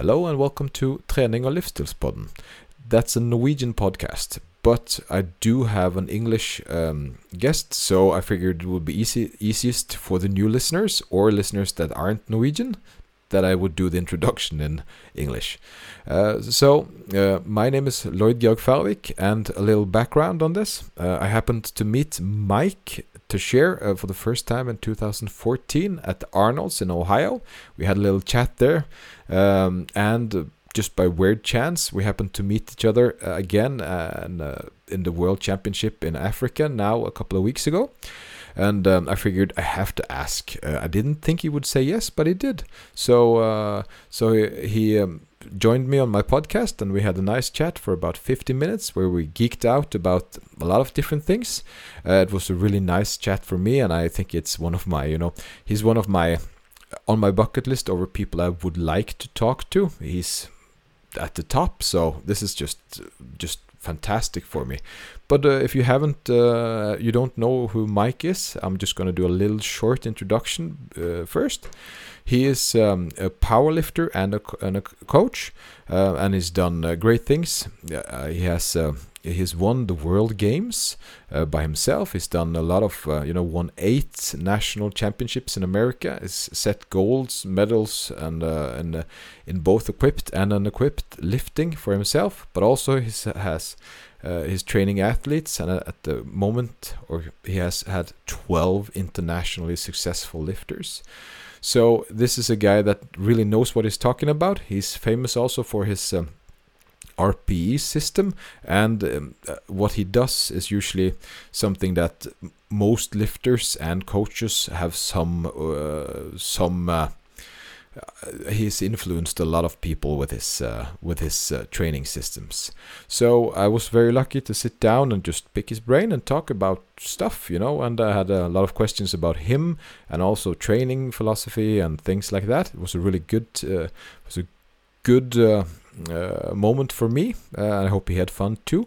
Hello and welcome to Trening og livsstilspodden. That's a Norwegian podcast, but I do have an English um, guest, so I figured it would be easy, easiest for the new listeners or listeners that aren't Norwegian that I would do the introduction in English. Uh, so, uh, my name is Lloyd Georg Farvik, and a little background on this. Uh, I happened to meet Mike Tuchscherer uh, for the first time in 2014 at the Arnold's in Ohio. We had a little chat there, um, and just by weird chance, we happened to meet each other uh, again and, uh, in the World Championship in Africa now a couple of weeks ago. And um, I figured I have to ask. Uh, I didn't think he would say yes, but he did. So, uh, so he, he um, joined me on my podcast, and we had a nice chat for about 50 minutes, where we geeked out about a lot of different things. Uh, it was a really nice chat for me, and I think it's one of my, you know, he's one of my on my bucket list over people I would like to talk to. He's at the top, so this is just just fantastic for me. But uh, if you haven't, uh, you don't know who Mike is, I'm just going to do a little short introduction uh, first. He is um, a powerlifter and a, and a coach, uh, and he's done uh, great things. Uh, he has he's won the world games uh, by himself. He's done a lot of uh, you know won eight national championships in america. He's set golds medals and uh, and uh, in both equipped and unequipped lifting for himself but also he has uh, his training athletes. And uh, at the moment or he has had 12 internationally successful lifters. So this is a guy that really knows what he's talking about. He's famous also for his um, RPE system, and um, uh, what he does is usually something that most lifters and coaches have some uh, some. Uh, uh, he's influenced a lot of people with his uh, with his uh, training systems. So I was very lucky to sit down and just pick his brain and talk about stuff, you know. And I had a lot of questions about him and also training philosophy and things like that. It was a really good, uh, was a good moment for me. Uh, I hope he had fun too.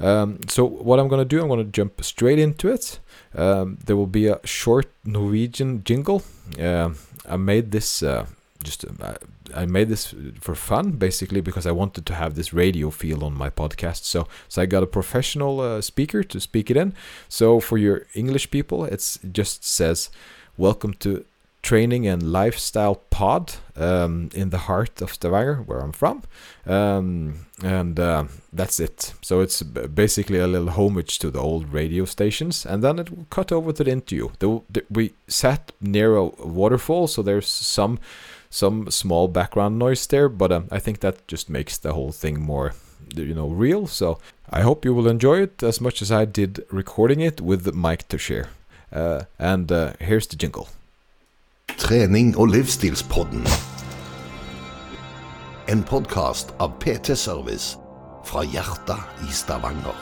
Um, so what I'm gonna do, I'm gonna jump straight into it. Um, there will be a short Norwegian jingle. Uh, I made this uh, just uh, I made this for fun, basically because I wanted to have this radio feel on my podcast. So so I got a professional uh, speaker to speak it in. So for your English people, it just says, "Welcome to training and lifestyle pod um, in the heart of Stavanger, where I'm from, um, and uh, that's it. So it's basically a little homage to the old radio stations, and then it will cut over to the interview. The, the, we sat near a waterfall, so there's some some small background noise there, but um, I think that just makes the whole thing more you know real. So I hope you will enjoy it as much as I did recording it with Mike Tuchscherer. Uh, and uh, here's the jingle. Trening og livsstilspodden. En podkast av PT Service fra hjertet i Stavanger.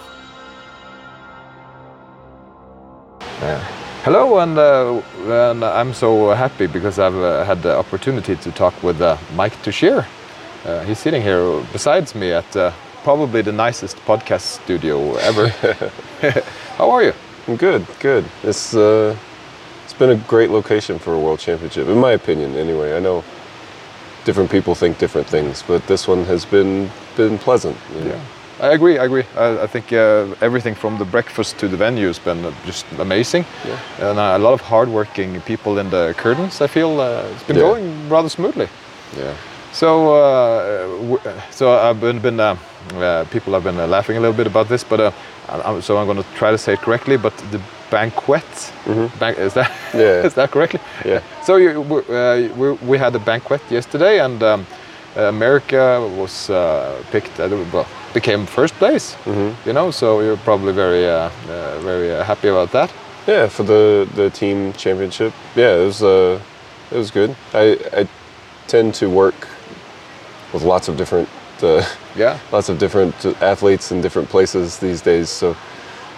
Hello, and, uh, and I'm so happy because I've uh, had the opportunity to talk with uh, Mike Tuchscherer. Uh, he's sitting here besides me at uh, probably the nicest podcast studio ever. How are you? I'm good, good. It's uh, it's been a great location for a world championship, in my opinion. Anyway, I know different people think different things, but this one has been been pleasant. You know? Yeah. I agree. I agree. I, I think uh, everything from the breakfast to the venue has been uh, just amazing, Yeah. and uh, a lot of hardworking people in the curtains. I feel uh, it's been Yeah. going rather smoothly. Yeah. So, uh, so I've been, been uh, uh, people have been uh, laughing a little bit about this, but uh, I'm, so I'm going to try to say it correctly. But the banquet, ban- is that. Yeah. is that correctly? Yeah. So you, uh, we, we had a banquet yesterday, and um, America was uh, picked. Uh, well, became first place. Mm-hmm. You know, so you're probably very uh, uh, very uh, happy about that. Yeah, for the the team championship. Yeah, it was uh, it was good. I I tend to work with lots of different uh, Yeah. lots of different athletes in different places these days. So,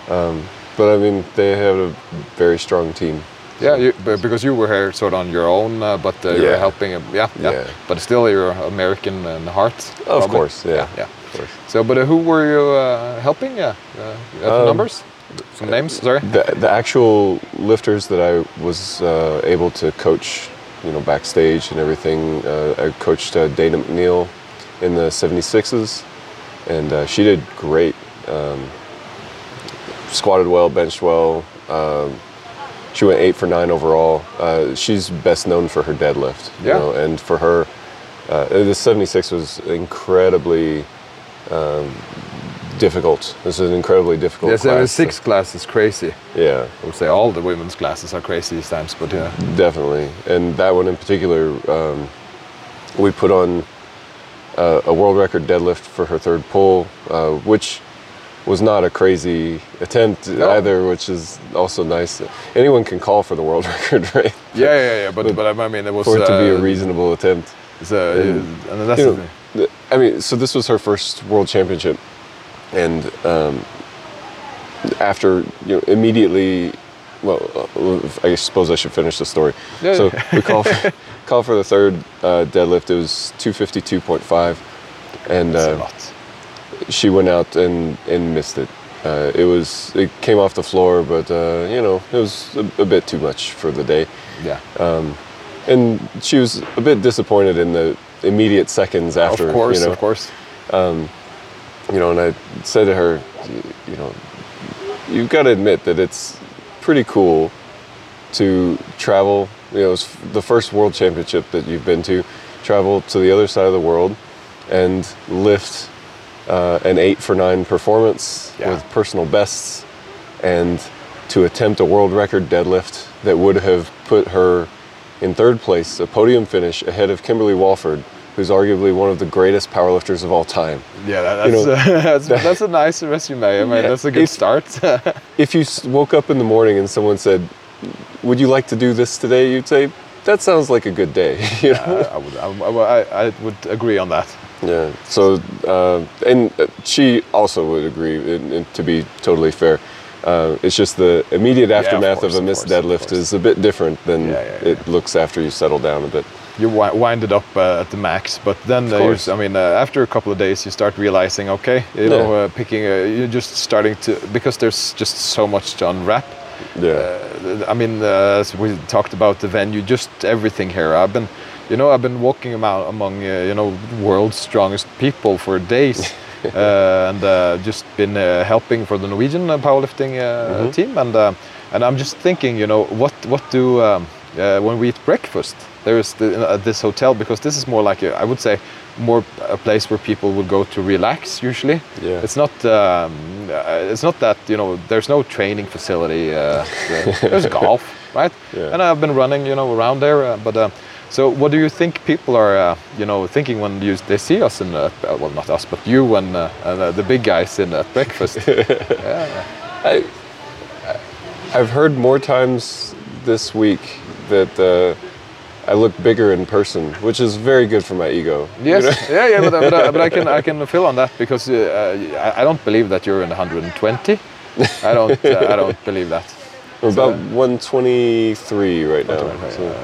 um, but I mean, they have a very strong team. Yeah, you, because you were here sort of on your own, uh, but uh, you were Yeah. helping. uh, Yeah, yeah, Yeah. But still, you're American in heart. Of probably. course, yeah. yeah. Of course. So, but uh, who were you uh, helping? Yeah, uh, the Um, numbers, some names. Sorry. The, the actual lifters that I was uh, able to coach you know, backstage and everything. Uh, I coached uh, Dana McNeil in the 76s, and uh, she did great. Um, squatted well, benched well. Um, she went eight for nine overall. Uh, she's best known for her deadlift, you Yeah. know, and for her, uh, the 76 was incredibly um, difficult. This is an incredibly difficult. The class. 76 class is crazy. Yeah, I would say all the women's classes are crazy these times, but yeah. definitely. And that one in particular, um, we put on uh, a world record deadlift for her third pull, uh, which was not a crazy attempt No. either, which is also nice. Anyone can call for the world record, right? Yeah, yeah, yeah. But but I mean, it was For it to be a uh, reasonable attempt. Uh, And, and that's you know. I mean, so this was her first world championship, and um, after you know, immediately, well, I suppose I should finish the story. Yeah. So we call for, call for the third uh, deadlift. It was two fifty two point five, and uh, she went out and and missed it. Uh, it was it came off the floor, but uh, you know it was a, a bit too much for the day Yeah. and she was a bit disappointed in the immediate seconds after. of course, you know, of course. You know, and I said to her, you know, you've got to admit that it's pretty cool to travel. You know, it's the first world championship that you've been to, travel to the other side of the world, and lift uh, an eight for nine performance Yeah. with personal bests, and to attempt a world record deadlift that would have put her in third place, a podium finish ahead of Kimberly Walford, who's arguably one of the greatest powerlifters of all time. Yeah, that, you that's, know, uh, that's, that's a nice resume. I mean, Yeah, that's a good if- start. If you woke up in the morning and someone said, "Would you like to do this today?" You'd say, "That sounds like a good day." you know? I, would, I, I, I would agree on that. Yeah. So, uh, and uh, she also would agree. And, and to be totally fair, uh, it's just the immediate of aftermath course, of a missed course, of deadlift is a bit different than Yeah, yeah, it looks after you settle down a bit. You wind it up uh, at the max, but then uh, you, I mean, uh, after a couple of days, you start realizing, okay, you know, Yeah. uh, picking, uh, you're just starting to because there's just so much to unwrap. Yeah. Uh, I mean, uh, as we talked about the venue, just everything here. I've been, you know, I've been walking among, among uh, you know, world's strongest people for days, uh, and uh, just been uh, helping for the Norwegian uh, powerlifting uh, team, and uh, and I'm just thinking, you know, what what do um, uh, when we eat breakfast? There is the, at this hotel because this is more like a, I would say more a place where people would go to relax usually. Yeah. It's not um, uh, it's not that you know there's no training facility. Uh, there's golf, right? Yeah. And I've been running you know around there, uh, but. Uh, so, what do you think people are, uh, you know, thinking when you, they see us in, uh, well, not us, but you and, uh, uh, the big guys in at breakfast? I, I've heard more times this week that uh, I look bigger in person, which is very good for my ego. you Yes, know? yeah, yeah, but, uh, but, uh, but I can I can fill on that because uh, I, I don't believe that you're in 120. I don't uh, I don't believe that. I'm about 123 right now. so-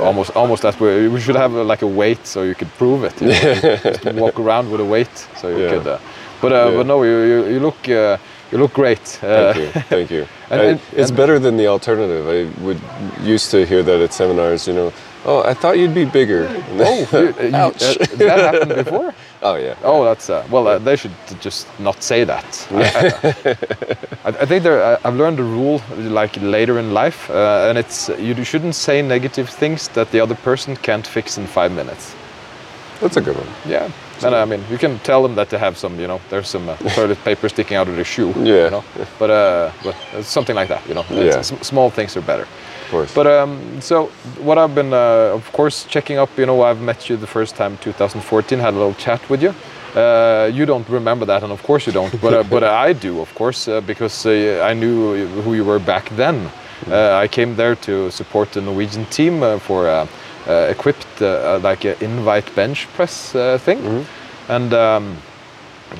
Almost almost that we we should have uh, like a weight so you could prove it. You know? Just walk around with a weight so you Yeah. could. Uh, but uh, Yeah. but no, you you, you look uh, you look great. Uh, Thank you. Thank you. And- I- and- it's and- better than the alternative. I would used to hear that at seminars. You know, oh, I thought you'd be bigger. Oh, you, you, uh, that happened before. oh yeah. Oh, that's uh, well. Uh, they should just not say that. I, I, I think. I- I've learned a rule like later in life, uh, and it's you shouldn't say negative things that the other person can't fix in five minutes. That's a good one. Yeah, and I mean you can tell them that they have some, you know, there's some uh, toilet paper sticking out of their shoe. Yeah. You know? But uh, but uh, something like that, you know. Yeah. small things are better. Course. But um, so what I've been, uh, of course, checking up. You know, I've met you the first time 2014. Had a little chat with you. Uh, you don't remember that, and of course you don't. But uh, but I do, of course, uh, because uh, I knew who you were back then. Uh, I came there to support the Norwegian team uh, for uh, uh, equipped like an invite bench press uh, thing, and. Um,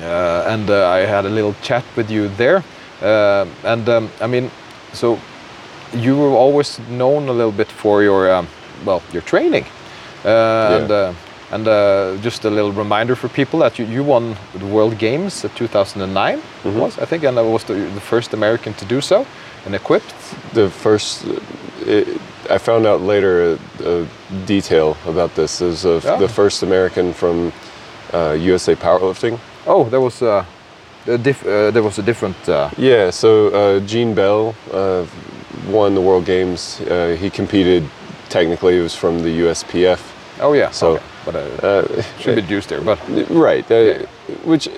uh, and uh, I had a little chat with you there. And um, I mean, so you were always known a little bit for your um, well, your training, uh, and uh, and uh, just a little reminder for people that you, you won the World Games at 2009 was I think, and I was the, the first American to do so, and equipped. the first, it, I found out later a, a detail about this. Is uh, Yeah. the first American from uh, USA Powerlifting. Oh, there was a, a diff, uh, there was a different. Uh, Yeah, so uh, Gene Bell uh, won the World Games. Uh, he competed. Technically, it was from the USPF. oh yeah. So, okay. but uh, Uh, should be used there. But right, uh, which I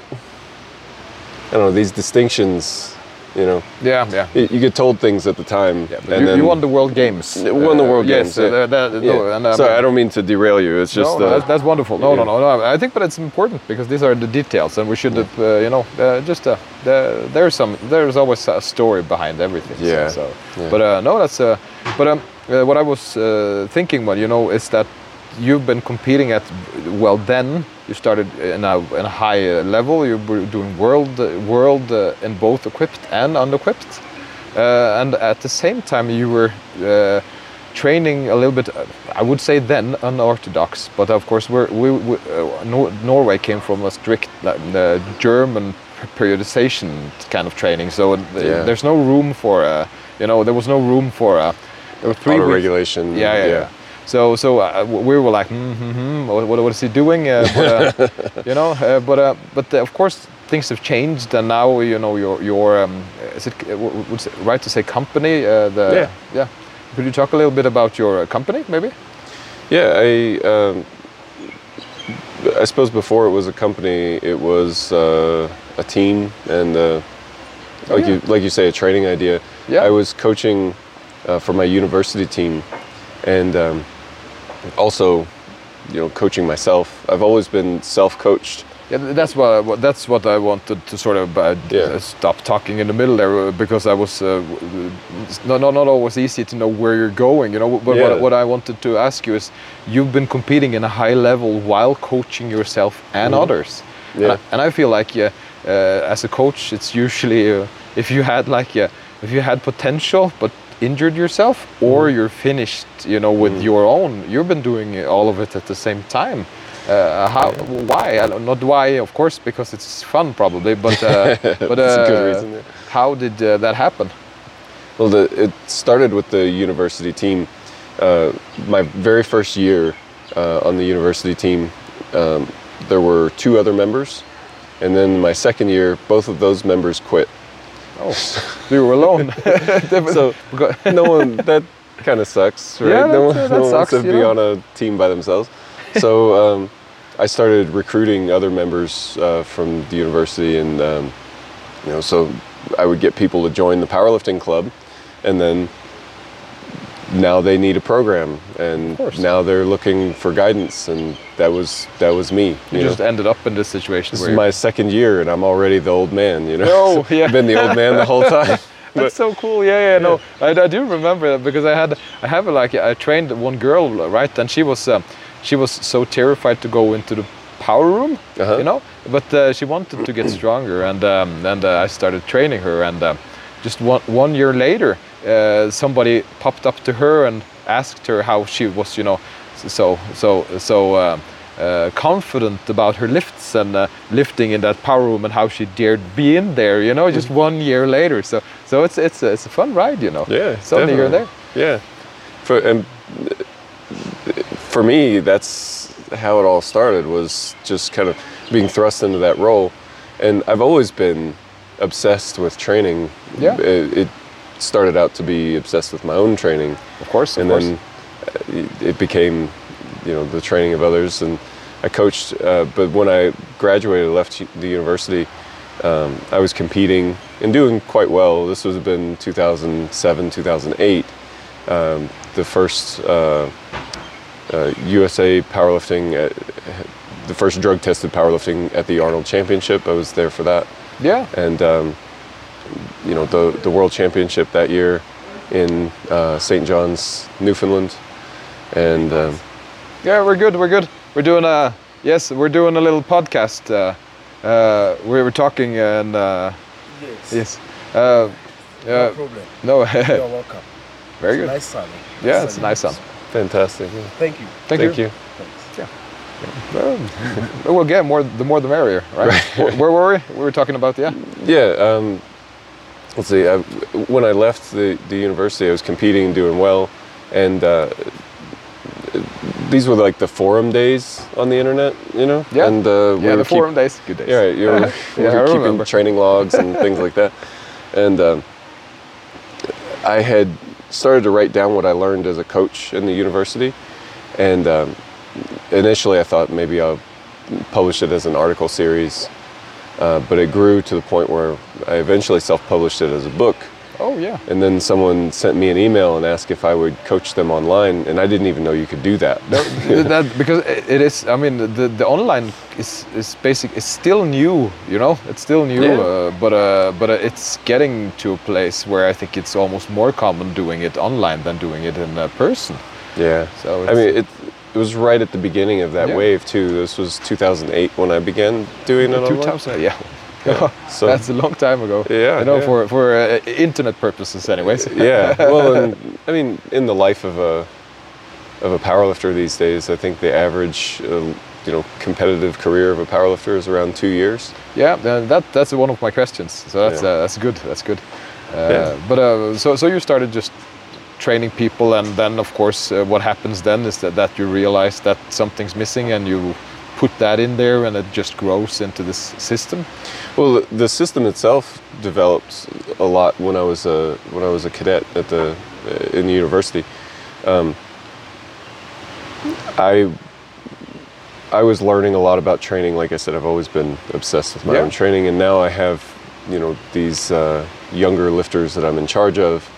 don't know. These distinctions, you know, yeah, yeah. y- you get told things at the time, Yeah, but you, you won the World Games. Won the Uh, World yes, Games. uh, yeah. that- that- Yeah. no, and, um, Sorry, I don't mean to derail you. It's just no, no, uh, that's, that's wonderful. No, no, no, no. I think, but it's important because these are the details, and we should, have, uh, you know, uh, just uh, the, there's some, there's always a story behind everything. so- Yeah, So, yeah. but uh, no, that's. Uh, but um, uh, what I was uh, thinking, well, you know, is that you've been competing at, well, then you started in a, in a high uh, level. You were doing world, uh, world uh, in both equipped and unequipped, uh, and at the same time you were. Uh, training a little bit uh, i would say then unorthodox but of course we're, we, we uh, Nor- norway came from a strict german periodization kind of training so Yeah. there's no room for you know there was no room for there were three regulation. yeah yeah, yeah. So so uh, we were like mm hmm what, what, what is he doing uh, but, uh, you know uh, but uh, but uh, of course things have changed and now you know your your um, is it w- w- would it right to say company uh, the Yeah. yeah could you talk a little bit about your uh, company maybe Yeah, I um, I suppose before it was a company, it was uh, a team and uh, Oh, like yeah. you like you say, a training idea. Yeah. I was coaching uh, for my university team, and um, also, you know, coaching myself. I've always been self-coached. yeah that's what, what that's what i wanted to sort of uh, Yeah. uh, stop talking in the middle there uh, because i was uh, w- w- it's not, not not always easy to know where you're going you know but Yeah. what, what i wanted to ask you is you've been competing in a high level while coaching yourself and others Mm-hmm. Yeah. and, I, and I feel like yeah, uh, as a coach it's usually uh, if you had like yeah, if you had potential but injured yourself or Mm-hmm. you're finished you know with your own you've been doing all of it at the same time uh, how why I don't, not why of course because it's fun probably but uh, but That's a good uh, reason, yeah. how did uh, that happen Well, the, it started with the university team. Uh, my very first year uh, on the university team, um, there were two other members, and then my second year, both of those members quit. Oh you were alone So no one that kind of sucks, right? Yeah, no one, no one wants to be know. on a team by themselves. So um, I started recruiting other members uh, from the university, and um, you know, so I would get people to join the powerlifting club, and then now they need a program, and now they're looking for guidance, and that was that was me. you You know? just ended up in this situation this where is my second year, and I'm already the old man. You know, Oh, So yeah. I've been the old man the whole time. That's so cool. Yeah, yeah, no, I, I do remember that because I had, I have like, I trained one girl, right, and she was, uh, she was so terrified to go into the power room, Uh-huh. you know, but uh, she wanted to get stronger, and um, and uh, I started training her, and uh, just one one year later, uh, somebody popped up to her and asked her how she was, you know, so so so. Uh, uh, confident about her lifts and uh, lifting in that power room and how she dared be in there, you know, just one year later. So, so it's it's a, it's a fun ride, you know. Yeah, suddenly you're there. Yeah, for and uh, for me, that's how it all started. Was just kind of being thrust into that role, and I've always been obsessed with training. Yeah. it, it started out to be obsessed with my own training, Of course, of and course. then uh, it became, you know, the training of others. And I coached, uh, but when I graduated, left the university, um, I was competing and doing quite well. This was been 2007, 2008. Um, the first uh, uh, USA powerlifting, at, the first drug-tested powerlifting at the Arnold Championship. I was there for that yeah, and um, you know the the world championship that year in uh, St. John's, Newfoundland, and um, yeah, we're good, we're good. We're doing a yes, we're doing a little podcast. Uh, uh, we were talking and uh, Yes. yes, uh, No uh, problem. no, You're welcome. very It's good. nice sun. Yeah, it's a nice sun. fantastic. yeah. Thank you. Thank, Thank you. Thanks. Well, we'll get more. The more, the merrier, right? where, where were we? We were talking about yeah. Yeah. Um, let's see. I, when I left the, the university, I was competing, and doing well, and uh, these were like the forum days on the internet, you know. Yeah. And uh, we yeah, the keep- forum days, good days. Yeah, right. You were, Yeah, we I were keeping remember. training logs and things like that. And um, I had started to write down what I learned as a coach in the university. And um, initially, I thought maybe I'll publish it as an article series. Uh, but it grew to the point where I eventually self-published it as a book. Oh yeah. And then someone sent me an email and asked if I would coach them online, and I didn't even know you could do that. No, that because it is. I mean, the the online is is basic. It's still new. You know, it's still new. Yeah. Uh, but uh, but uh, it's getting to a place where I think it's almost more common doing it online than doing it in uh, person. Yeah. So I mean, it, it was right at the beginning of that Yeah. wave too. This was 2008 when I began doing it. Two thousand. Yeah. Yeah. So That's a long time ago. Yeah, You know, yeah. for for uh, internet purposes, anyways. yeah. Well, and, I mean, in the life of a of a powerlifter these days, I think the average, uh, you know, competitive career of a powerlifter is around two years. Yeah, that that's one of my questions. So that's uh, that's good. That's good. Uh, Yeah. But uh, so so you started just training people, and then of course uh, what happens then is that, that you realize that something's missing, and you put that in there, and it just grows into this system. Well, the, system itself developed a lot when I was a when I was a cadet at the uh, in the university. Um, I I was learning a lot about training. Like I said, I've always been obsessed with my Yeah. own training, and now I have you know these uh, younger lifters that I'm in charge of,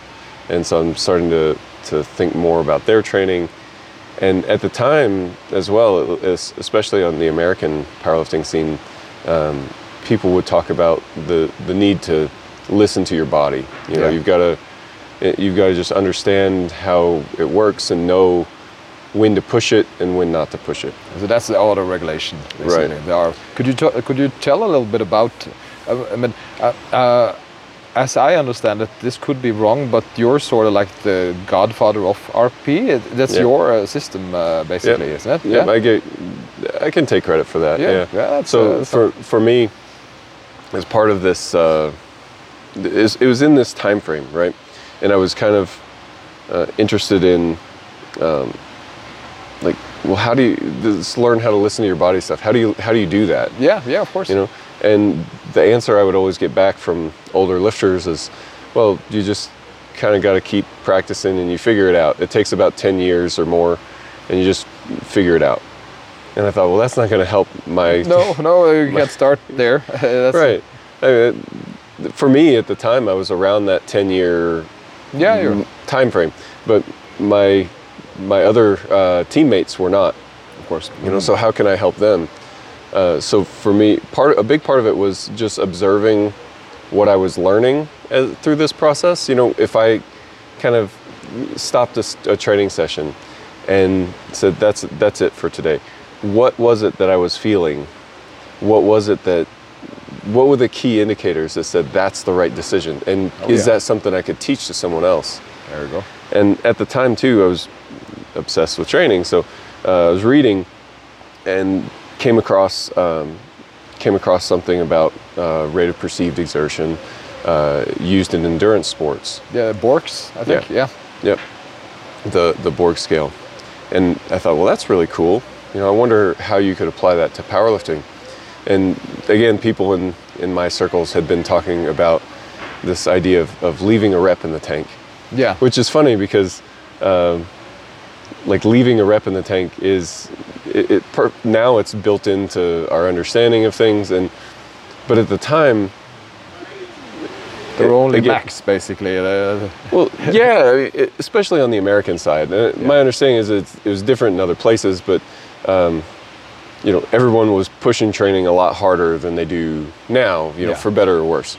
and so I'm starting to to think more about their training. And at the time as well, especially on the American powerlifting scene, um, people would talk about the the need to listen to your body. You know, Yeah. you've got to you've got to just understand how it works and know when to push it and when not to push it. So that's the auto regulation. Basically. Right. There are. Could you could you tell a little bit about? Uh, I mean, uh, uh, as I understand it, this could be wrong, but you're sort of like the godfather of RP. That's Yeah. your uh, system, uh, basically, isn't it? Yeah, I get I can take credit for that. Yeah, Yeah. yeah, so uh, for for me, as part of this, uh, it was in this time frame, right? And I was kind of uh, interested in, um, like, well, how do you this learn how to listen to your body stuff? How do you how do you do that? yeah, yeah, of course. you know and the answer i would always get back from older lifters is well you just kind of got to keep practicing and you figure it out it takes about 10 years or more and you just figure it out and i thought well that's not going to help my no, no, you can't start there. that's, right I mean, for me at the time i was around that 10 year Yeah, you're. time frame but my my other uh, teammates were not Of course. you know so how can i help them uh, so for me part a big part of it was just observing what i was learning as, through this process. You know if i kind of stopped a training session and said that's that's it for today. What was it that i was feeling? What was it that what were the key indicators that said that's the right decision and Oh, is yeah. that something i could teach to someone else? There you go. and at the time too i was obsessed with training. So uh, i was reading and came across um, came across something about uh, rate of perceived exertion uh, used in endurance sports Yeah, Borg's, I think. Yeah. Yeah. Yep. The the Borg scale. And I thought, well, that's really cool. You know, I wonder how you could apply that to powerlifting. And again, people in, in my circles had been talking about this idea of, of leaving a rep in the tank, Yeah. which is funny because um, like leaving a rep in the tank is it, it per, now it's built into our understanding of things and but at the time They're only again- max, basically. Uh, Well, yeah, I mean, it- especially on the American side. Uh, My understanding is it's, it was different in other places, but um, you know, everyone was pushing training a lot harder than they do now. You know, Yeah. for better or worse.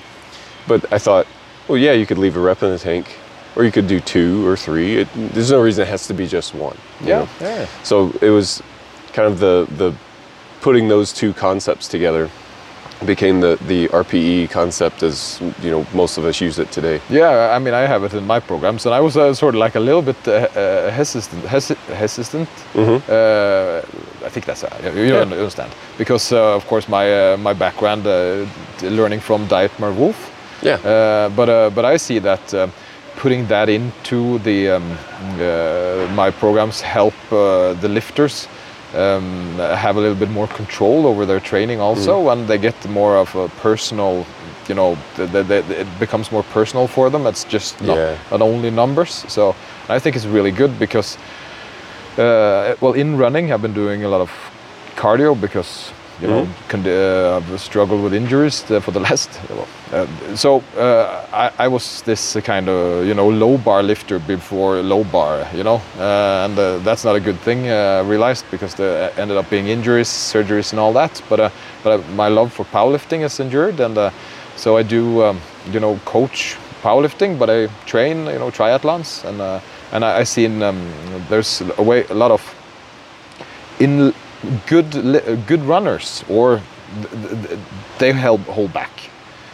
But I thought, well, yeah, you could leave a rep in the tank, or you could do two or three. It, there's no reason it has to be just one. yeah, know? yeah. So it was kind of the the putting those two concepts together became the the RPE concept as you know most of us use it today. Yeah, I mean, I have it in my programs, and I was uh, sort of like a little bit uh, uh, hesitant. Hesi- hesitant. Uh, I think that's uh, you you Yeah. understand because, uh, of course, my uh, my background uh, learning from Dietmar Wolf. Yeah. Uh, but uh, but I see that putting that into the um, uh, my programs help uh, the lifters um, have a little bit more control over their training also, and they get more of a personal. You know, th th th it becomes more personal for them. It's just not, Yeah. not only numbers. So I think it's really good because uh, well, in running, I've been doing a lot of cardio because you know con- uh, I've struggled with injuries uh, for the last. Uh, so uh, I, I was this kind of you know low bar lifter before low bar, you know, uh, and uh, that's not a good thing. Uh, I realized because there ended up being injuries, surgeries, and all that. But uh, but my love for powerlifting is endured, and uh, so I do um, you know coach powerlifting, but I train you know triathlons, and uh, and I, I seen um, there's a way a lot of in good li- uh, good runners or th- th- th- they help hold back.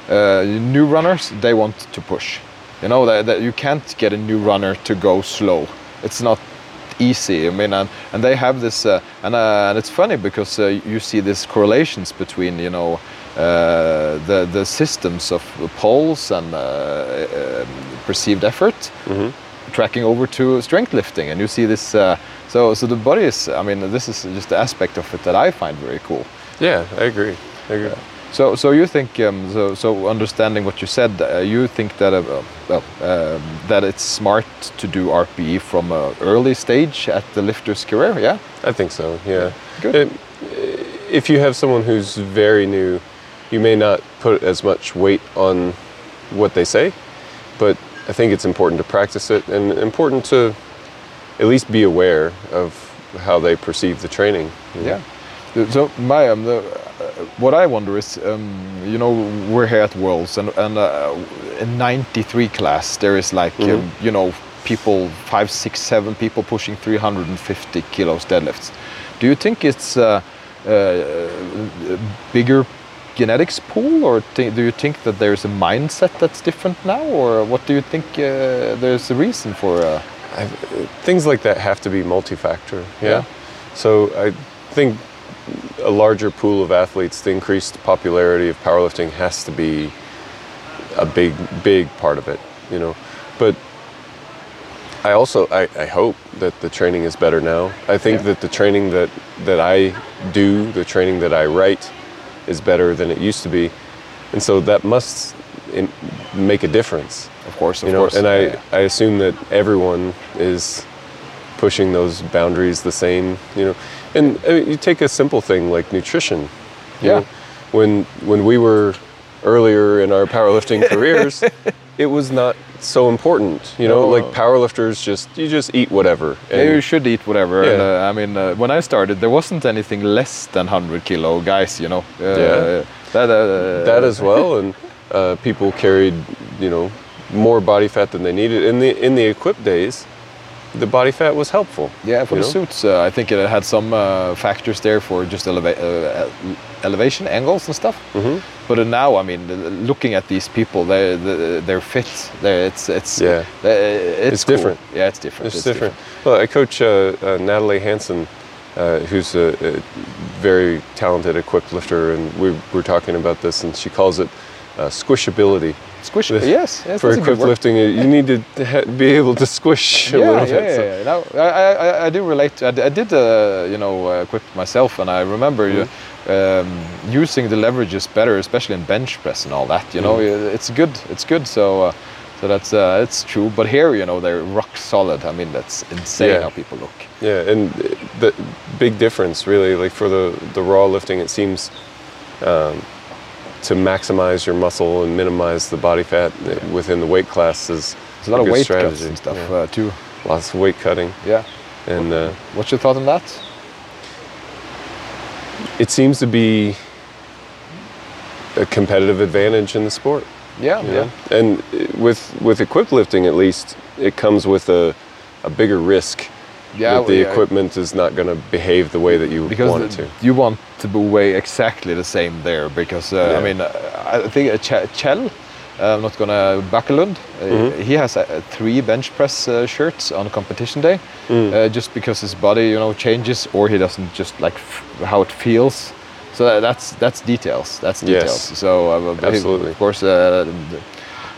Uh, new runners they want to push. You know that, that you can't get a new runner to go slow. It's not easy. I mean, and, and they have this, uh, and, uh, and it's funny because uh, you see these correlations between you know uh, the the systems of poles and uh, uh, perceived effort tracking over to strength lifting, and you see this. Uh, so so the body is. I mean, this is just the aspect of it that I find very cool. Yeah, I agree. I agree. So, so you think um, so? So understanding what you said, uh, you think that uh, well, um, that it's smart to do RPE from an early stage at the lifter's career? Yeah. I think so. Yeah. Good. It- if you have someone who's very new, you may not put as much weight on what they say, but I think it's important to practice it and important to at least be aware of how they perceive the training. you know? Yeah. So my um, the, uh, what I wonder is, um, you know, we're here at Worlds, and and uh, in '93 class there is like, um, you know, people five, six, seven people pushing 350 kilos deadlifts. Do you think it's uh, uh, bigger genetics pool, or do you think that there's a mindset that's different now, or what do you think uh, there's a reason for? Uh, I, things like that have to be multi-factor. Yeah? Yeah. So I think a larger pool of athletes, the increased popularity of powerlifting has to be a big, big part of it. You know, but I also I, I hope that the training is better now. I think Yeah. that the training that that I do, the training that I write, is better than it used to be, and so that must make a difference of course, of you know course. and i yeah. i assume that everyone is pushing those boundaries the same you know and I mean, you take a simple thing like nutrition Yeah. know, when when we were earlier in our powerlifting careers it was not so important you know No. like powerlifters just you just eat whatever Yeah, you should eat whatever. And, Yeah. uh, I mean, uh, when I started, there wasn't anything less than 100 kilo guys, you know. Uh, Yeah. That, uh, that as well and uh, people carried you know more body fat than they needed in the in the equip days the body fat was helpful Yeah, for the know? suits, uh, I think it had some uh, factors there for just eleva- uh, elevation angles and stuff. Mm-hmm. But uh, now, I mean, looking at these people, they they- they're fit. They're, it's it's Yeah. it's, It's cool. different. Yeah, it's different. It's, different. Well, I coach uh, uh, Natalie Hansen, uh, who's a, a very talented equipped lifter, and we were talking about this, and she calls it uh, squishability. Squish. With- yes, yes, For that's a good equipped word. lifting, you you need to ha- be able to squish a yeah, little yeah, bit. yeah, so- yeah. No, I, I, I- do relate. To, I, d- I did, uh, you know, uh, equip myself, and I remember you um, using the leverages better, especially in bench press and all that. You know, it's good. It's good. So, uh, so that's uh, it's true. But here, you know, they're rock solid. I mean, that's insane Yeah. how people look. Yeah, and the big difference, really, like for the, the raw lifting, it seems um, to maximize your muscle and minimize the body fat within the weight class is There's a lot of good weight cuts and stuff Yeah. uh, too. Lots of weight cutting, Yeah. and uh, What's your thought on that? it seems to be a competitive advantage in the sport. Yeah, you yeah. And with with equipped lifting, at least, it comes with a, a bigger risk Yeah, that the yeah. equipment is not going to behave the way that you because want it to. you want to be weigh exactly the same there because uh, Yeah. I mean uh, I think uh, Ch- Kjell uh, I'm not gonna Bakkelund uh, Mm-hmm. he has uh, three bench press uh, shirts on competition day Mm. uh, just because his body you know changes or he doesn't just like f- how it feels so that's that's details that's Yes. details so uh, Absolutely. of course uh,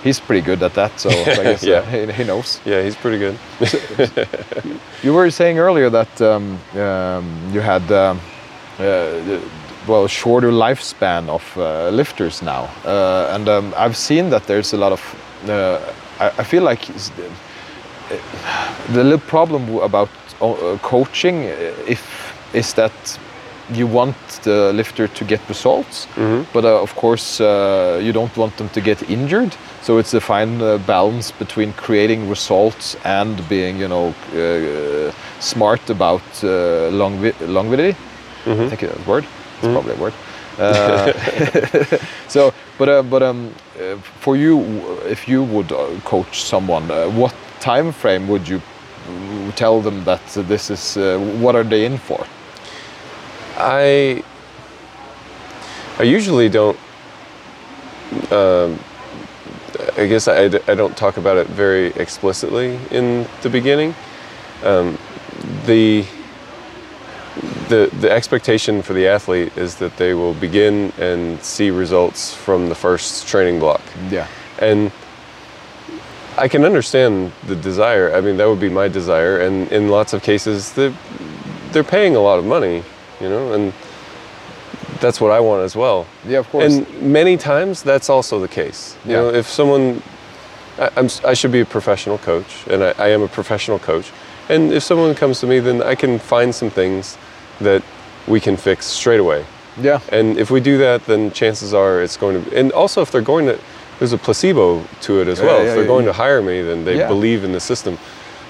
he's pretty good at that. So, so I guess Yeah. uh, he, he knows. Yeah, he's pretty good. You were saying earlier that um, um, you had um, uh, well a shorter lifespan of uh, lifters now, uh, and um, I've seen that there's a lot of. Uh, I, I feel like the, little problem about uh, coaching, uh, if is that you want the lifter to get results, but uh, of course uh, you don't want them to get injured. So it's a fine uh, balance between creating results and being, you know, uh, smart about uh, longevity. I think it's a word. It's probably a word. Uh, so, but uh, but um, uh, for you, if you would uh, coach someone, uh, what time frame would you tell them that this is? Uh, what are they in for? I I usually don't. Um, I guess I, I don't talk about it very explicitly in the beginning. Um, the the the expectation for the athlete is that they will begin and see results from the first training block, Yeah. and I can understand the desire. I mean, that would be my desire, and in lots of cases, they're they're paying a lot of money, you know, and that's what I want as well. Yeah, of course. And many times that's also the case. You Yeah. know, if someone, I, I'm, s- I should be a professional coach, and I, I am a professional coach. And if someone comes to me, then I can find some things that we can fix straight away. Yeah. And if we do that, then chances are it's going to. And also, if they're going to, there's a placebo to it as Yeah, well. yeah, if they're yeah, going to hire me, then they believe in the system.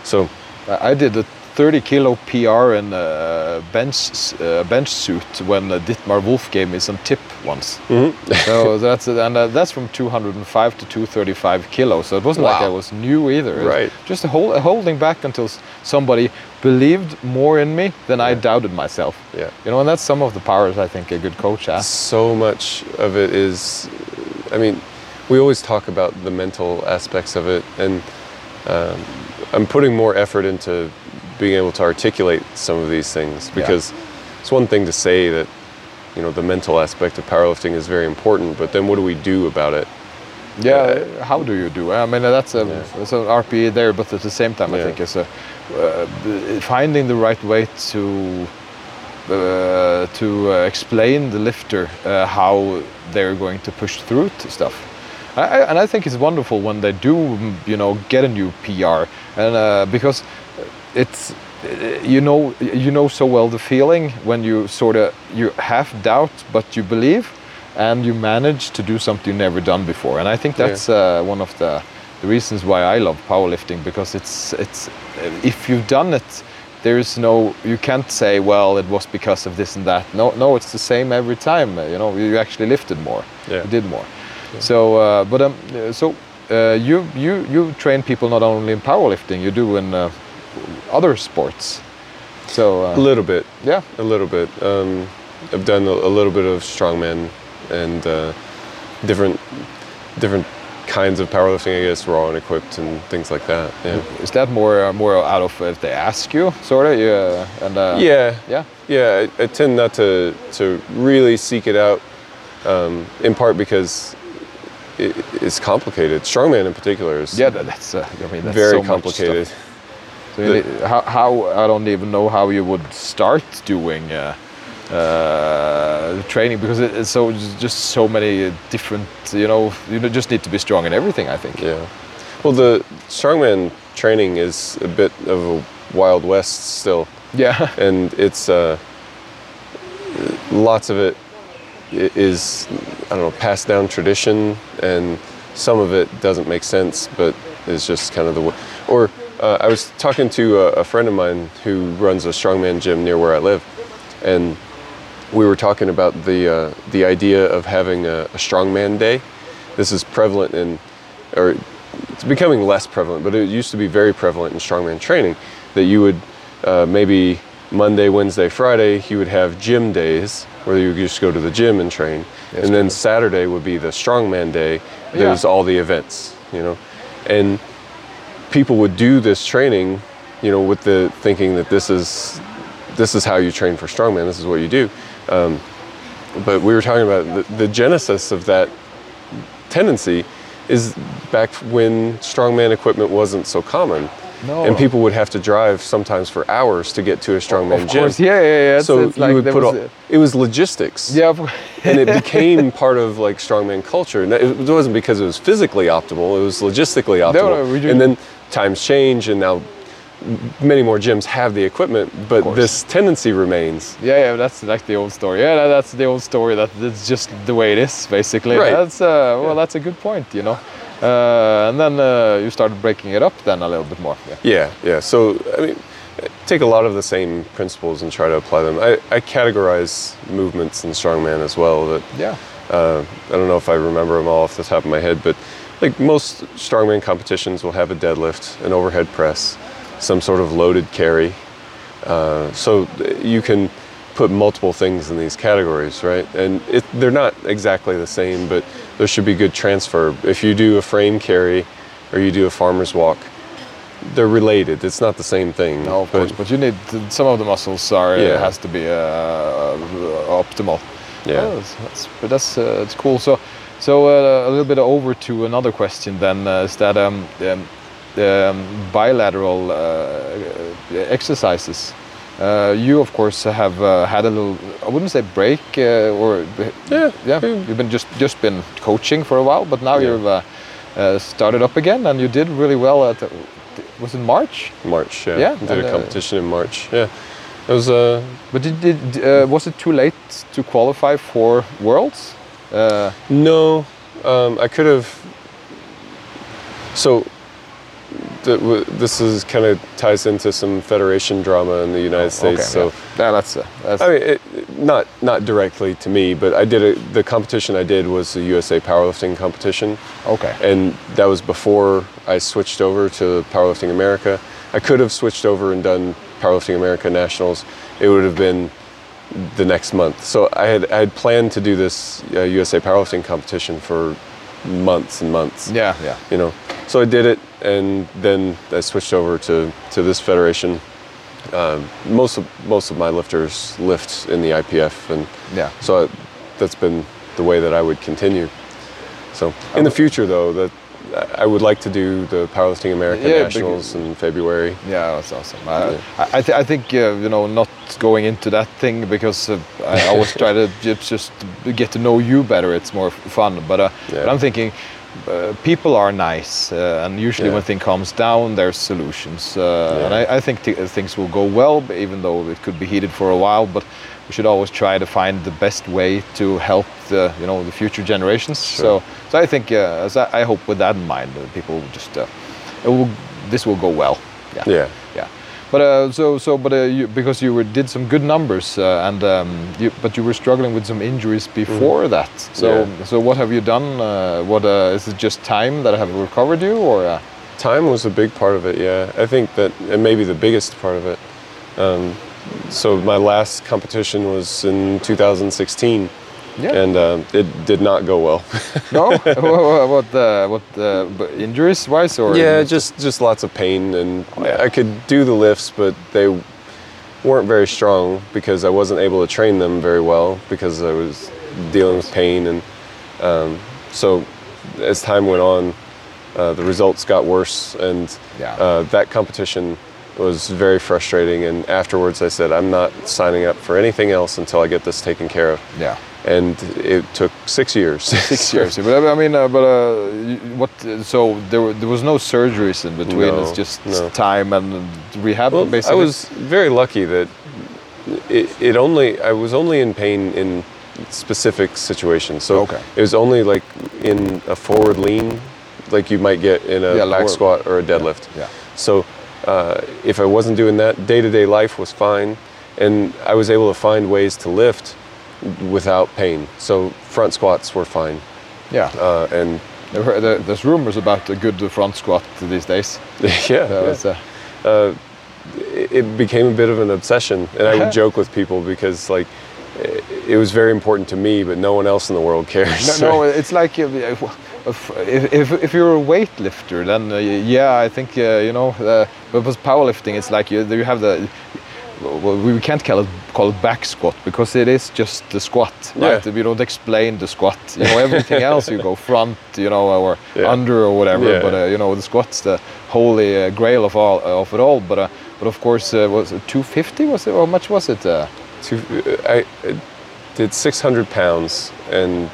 So I I did a 30 kilo PR in a bench uh, bench suit when uh, Dietmar Wolf gave me some tip once. Mm-hmm. so that's and uh, that's from 205 to 235 kilos. So it wasn't like I was new either. Right. Just a hold, holding back until somebody believed more in me than I doubted myself. Yeah. You know, and that's some of the powers I think a good coach has. so much of it is i mean we always talk about the mental aspects of it and um, i'm putting more effort into being able to articulate some of these things because it's one thing to say that you know the mental aspect of powerlifting is very important but then what do we do about it? Yeah, how do you do? I mean, that's a that's an RPE there, but at the same time, I think it's a uh, finding the right way to uh, to uh, explain the lifter uh, how they're going to push through to stuff. I, and I think it's wonderful when they do, you know, get a new PR, and uh, because it's uh, you know you know so well the feeling when you sort of you have doubt but you believe and you manage to do something you've never done before and i think Yeah. that's uh, one of the, the reasons why i love powerlifting because it's it's if you've done it there is no you can't say well it was because of this and that no no it's the same every time uh, you know you actually lifted more Yeah. you did more so uh, but um, uh, so uh, you you you train people not only in powerlifting you do in uh, other sports. So a uh, little bit. Yeah. A little bit. Um, i've done a, a little bit of strongman and uh, different different kinds of powerlifting i guess raw and equipped and things like that. Yeah. Is that more uh, more out of if they ask you sort of yeah and uh, yeah. yeah? Yeah, I, I tend not to to really seek it out, um, in part because it, it's complicated. Strongman in particular is yeah that, that's uh, I mean that's very so complicated. So you need- how, how I don't even know how you would start doing uh, uh, training because it, it's so just so many different you know you just need to be strong in everything I think Yeah. Well, the strongman training is a bit of a wild west still, yeah and it's uh, lots of it is i- don't know passed down tradition, and some of it doesn't make sense, but is just kind of the way. Or uh, I was talking to a, a friend of mine who runs a strongman gym near where I live, and we were talking about the uh, the idea of having a, a strongman day. This is prevalent in, or it's becoming less prevalent, but it used to be very prevalent in strongman training. That you would uh, maybe Monday, Wednesday, Friday, you would have gym days where you would just go to the gym and train, and then Saturday would be the strongman day. There's all the events, you know, and people would do this training, you know, with the thinking that this is this is how you train for strongman. This is what you do. Um, but we were talking about the, the genesis of that tendency is back when strongman equipment wasn't so common. No. And people would have to drive sometimes for hours to get to a strongman Of gym. course, yeah, yeah, yeah. It's, So it's like you would put was all, a- it was logistics. yeah, and it became part of like strongman culture. And it wasn't because it was physically optimal; it was logistically optimal. no, do- and then times change, and now many more gyms have the equipment, but this tendency remains. Yeah, yeah, that's like the old story. Yeah, that- that's the old story. That it's just the way it is, basically. Right. That's uh, well, that's a good point. You know, uh, and then uh, you started breaking it up then a little bit more. Yeah. Yeah, yeah. So I mean, take a lot of the same principles and try to apply them. I, I categorize movements in strongman as well. That Yeah. uh, I don't know if I remember them all off the top of my head, but like most strongman competitions will have a deadlift, an overhead press, some sort of loaded carry. Uh, so you can put multiple things in these categories, right? And it, they're not exactly the same, but there should be good transfer. If you do a frame carry or you do a farmer's walk, they're related. It's not the same thing. No, of but course, but you need to, some of the muscles are Yeah. it has to be uh, optimal. Yeah. Oh, that's, that's but that's uh, it's cool. So so uh, a little bit over to another question then uh, is that um, um, um, bilateral uh, exercises. Uh, you of course have uh, had a little I wouldn't say break uh, or Yeah, yeah you've been just just been coaching for a while but now Yeah. you've uh, uh, started up again and you did really well at was it March March, yeah. Yeah, Did and, a uh, competition in March. Yeah. It was uh, But did, did uh, was it too late to qualify for Worlds? Uh, No, um, I could have. So, th- w- this is kind of ties into some federation drama in the United States. so, yeah. Yeah, that's, uh, that's I mean, it, not not directly to me, but I did a, the competition I did was the USA powerlifting competition, okay. and that was before I switched over to Powerlifting America. I could have switched over and done Powerlifting America Nationals. It would have been the next month. So I had I had planned to do this uh, USA powerlifting competition for months and months. Yeah, yeah. You know, so I did it, and then I switched over to to this federation. Um, most of most of my lifters lift in the IPF, and Yeah. so I, that's been the way that I would continue. So in the future, though, that I would like to do the Powerlifting American Yeah, Nationals in February. Yeah, that's awesome. I, I, th- I think uh, you know not going into that thing because uh, I always try to just, get to know you better. It's more fun. But, uh, but I'm thinking uh, people are nice, uh, and usually Yeah. when thing calms down, there's solutions. Uh, And I, I think th- things will go well, even though it could be heated for a while. But we should always try to find the best way to help the you know the future generations. So so I think uh, as I, I hope with that in mind, uh, people will just uh, it will, this will go well. Yeah. Yeah. Yeah, but uh, so so but uh, you, because you were, did some good numbers uh, and um, you, but you were struggling with some injuries before that. So Yeah. so what have you done? Uh, what uh, is it just time that have recovered you or? Uh, Time was a big part of it, yeah. I think that, and maybe the biggest part of it. Um, so my last competition was in 2016, Yeah. and um, it did not go well. no, what what uh, what uh, injuries wise or? yeah, just just lots of pain, and I could do the lifts, but they weren't very strong because I wasn't able to train them very well because I was dealing with pain, and um, so as time went on, uh, the results got worse, and Yeah. uh, that competition was very frustrating. And afterwards, I said, I'm not signing up for anything else until I get this taken care of. yeah. And it took six years. Six years, but I mean, uh, but uh, what? So there, were, there was no surgeries in between. No, it's just no. time and rehab, Well, basically. I was very lucky that it, it only I was only in pain in specific situations. So Okay. it was only like in a forward lean, like you might get in a Yeah, back lower- squat or a deadlift. yeah. So uh, if I wasn't doing that, day to day life was fine, and I was able to find ways to lift without pain. So front squats were fine, Yeah. uh, and There were- there- There's rumors about a good front squat these days. yeah, So yeah. it's, uh, it became a bit of an obsession and i would joke with people because like it- it was very important to me but no one else in the world cares no, no, it's like uh, if, if, if, you're a weightlifter, then uh, yeah, I think uh, you know. Uh, but with powerlifting, it's like you, you have the well, we can't call it call it back squat because it is just the squat, right? Yeah. We don't explain the squat. You know, everything else you go front, you know, or Yeah. under or whatever. Yeah. But uh, you know, the squat's the holy uh, grail of all of it all. But uh, but of course, uh, was it 250? Was it? How much was it? Uh, Two, I I did 600 pounds, and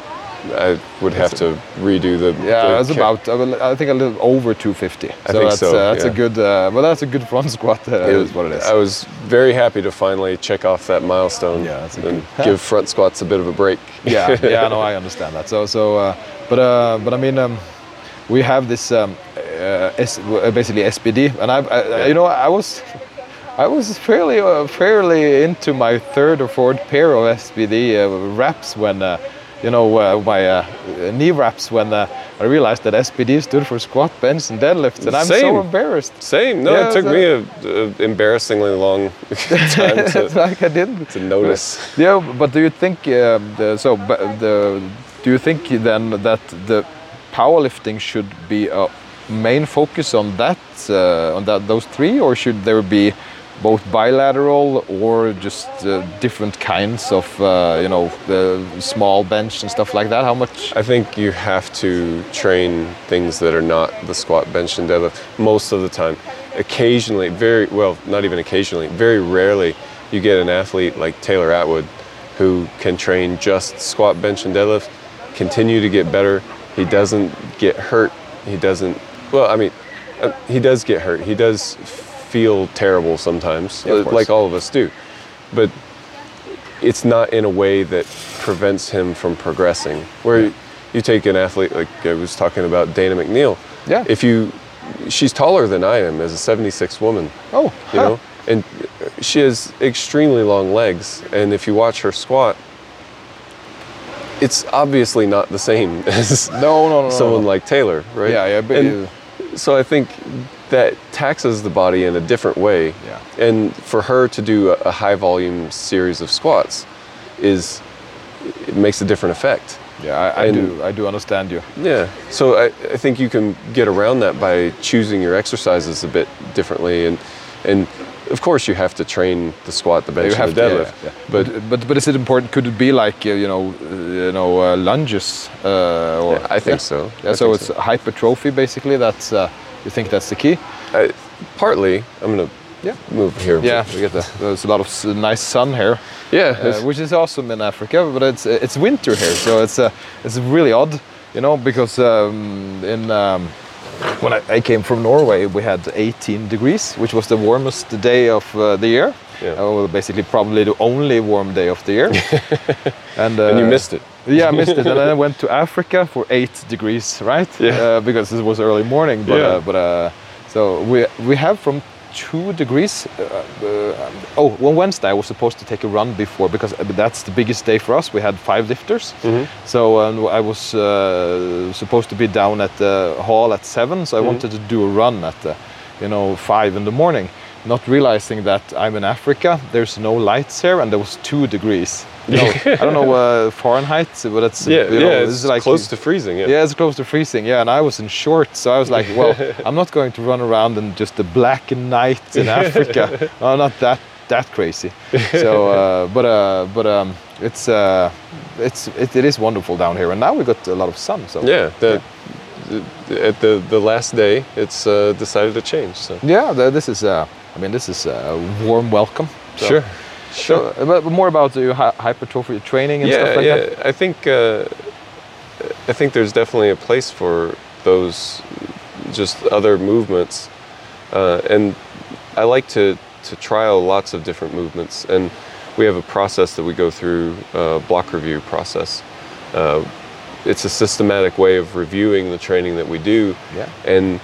I would have to redo the. yeah, it's about I think a little over 250. so think that's so, uh, that's a good. Uh, well, that's a good front squat. Uh, It is what it is. I was very happy to finally check off that milestone Yeah, that's and good- give front squats a bit of a break. yeah, yeah, no, I understand that. So, so, uh, but, uh, but I mean, um, we have this um, uh, S, uh, basically SBD, and I, I you know, I was, I was fairly, uh, fairly into my third or fourth pair of SBD uh, wraps when, uh, you know, uh, my uh, knee wraps when uh, I realized that SBD stood for squat, bench, and deadlifts, and I'm so embarrassed. Same. No, Yeah, it took so- me a, a embarrassingly long time to, like I didn't. to notice. Yeah, but do you think um, the, so? But the, do you think then that the powerlifting should be a main focus on that uh, on that those three, or should there be both bilateral or just uh, different kinds of uh, you know the small bench and stuff like that? How much? I think you have to train things that are not the squat, bench, and deadlift most of the time. Occasionally, very well, not even occasionally, very rarely, you get an athlete like Taylor Atwood who can train just squat, bench, and deadlift, continue to get better. He doesn't get hurt. He doesn't, well, I mean, uh, he does get hurt. He does feel terrible sometimes, Yeah, like all of us do. But it's not in a way that prevents him from progressing. Where you take an athlete like I was talking about Dana McNeil. Yeah. If you, she's taller than I am as a 76 woman. Oh, You huh. know, and she has extremely long legs. And if you watch her squat, it's obviously not the same as No, no, no, no, someone no. like Taylor, right? Yeah, yeah, but And you- so I think that taxes the body in a different way. Yeah. And for her to do a, a high volume series of squats is it makes a different effect. Yeah, I, I And- do. I do understand you. Yeah. So I, I think you can get around that by choosing your exercises a bit differently and and of course you have to train the squat, the bench, You have the to, yeah, deadlift. yeah. But But but but is it important? Could it be like uh, you know uh, you know uh, lunges uh, or Yeah, I think so. Yeah, so it's hypertrophy basically. That's uh, you think that's the key? I, partly, I'm gonna Yeah. move here. Yeah, we get the, there's a lot of nice sun here, Yeah. uh, which is awesome in Africa. But it's it's winter here, so it's uh, it's really odd, you know, because um, in um, when I, I came from Norway, we had 18 degrees, which was the warmest day of uh, the year. Yeah. Uh, well, basically, probably the only warm day of the year. and, uh, and you missed it. Yeah, I missed it, and then I went to Africa for eight degrees, right? Yeah. Uh, because it was early morning. But Yeah. uh, but uh, so we we have from two degrees. Uh, uh, oh, on Wednesday I was supposed to take a run before because uh, that's the biggest day for us. We had five lifters, Mm-hmm. so um, I was uh, supposed to be down at the hall at seven. So I wanted to do a run at the, you know, five in the morning. Not realizing that I'm in Africa, there's no lights here, and there was two degrees. You know, I don't know uh, Fahrenheit, but it's Yeah, you know, yeah, this it's is like close to freezing. Yeah. yeah, it's close to freezing. Yeah, and I was in shorts, so I was like, well, I'm not going to run around in just the black night in Africa. I'm not that that crazy. So, uh, but uh, but um, it's uh, it's it, it is wonderful down here, and now we got a lot of sun. So Yeah, the, the- at the the last day, it's uh, decided to change. So yeah, th- this is uh, I mean, this is a warm welcome. So, sure, So, uh, but more about hy- hypertrophy training and yeah, stuff like yeah. that. I think uh, I think there's definitely a place for those just other movements, uh, and I like to to trial lots of different movements. And we have a process that we go through, uh, block review process. Uh, it's a systematic way of reviewing the training that we do, Yeah. and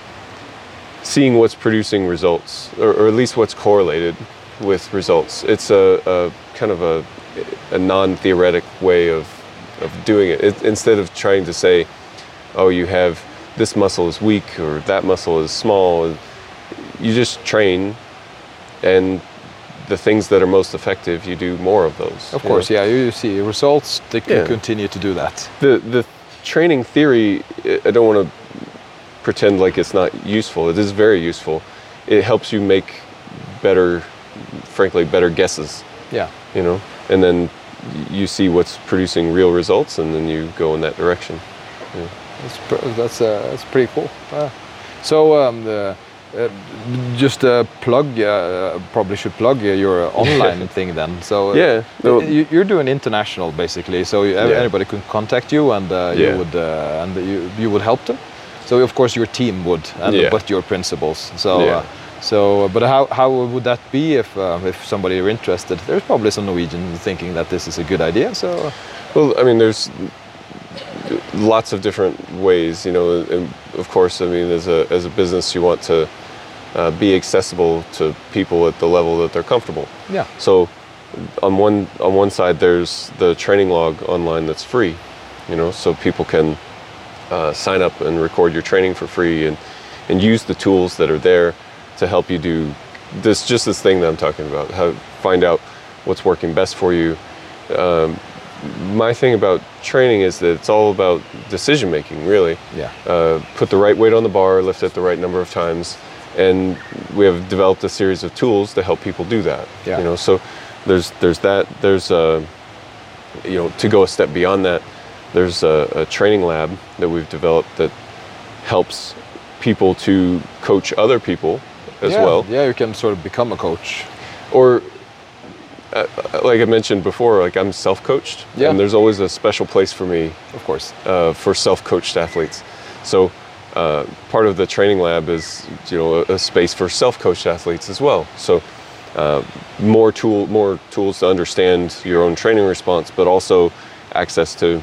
seeing what's producing results, or, or at least what's correlated with results. It's a, a kind of a, a non-theoretic way of, of doing it. it. Instead of trying to say, oh, you have this muscle is weak or that muscle is small, you just train, and the things that are most effective, you do more of those. Of course, know? yeah. You see results, they can Yeah. continue to do that. the the training theory i don't want to pretend like it's not useful it is very useful it helps you make better frankly better guesses. Yeah. You know, and then you see what's producing real results, and then you go in that direction. Yeah. That's pr- that's uh, that's pretty cool. Uh, so um, the, uh, just uh, plug. Uh, probably should plug uh, your online thing then. So uh, Yeah, no- you, you're doing international basically. So you, Yeah. anybody can contact you and uh, you would uh, and you you would help them. So of course your team would, and Yeah. but your principals. So. Yeah. Uh, so, but how, how would that be if uh, if somebody are interested? There's probably some Norwegian thinking that this is a good idea. So, Well, I mean, there's lots of different ways, you know. Of course, I mean, as a as a business, you want to uh, be accessible to people at the level that they're comfortable. yeah, So, on one on one side, there's the training log online that's free, you know, so people can uh, sign up and record your training for free and and use the tools that are there to help you do this just this thing that I'm talking about. How find out what's working best for you. Um, my thing about training is that it's all about decision making, really yeah, uh, put the right weight on the bar, lift it the right number of times, and we have developed a series of tools to help people do that. Yeah. You know, so there's there's that there's uh, you know to go a step beyond that. There's a, a training lab that we've developed that helps people to coach other people as yeah. well, Yeah, you can sort of become a coach. or uh, like I mentioned before, like I'm self-coached, Yeah. and there's always a special place for me Of course. uh, for self-coached athletes. So uh, part of the training lab is you know a, a space for self-coached athletes as well. So uh, more tool more tools to understand your own training response, but also access to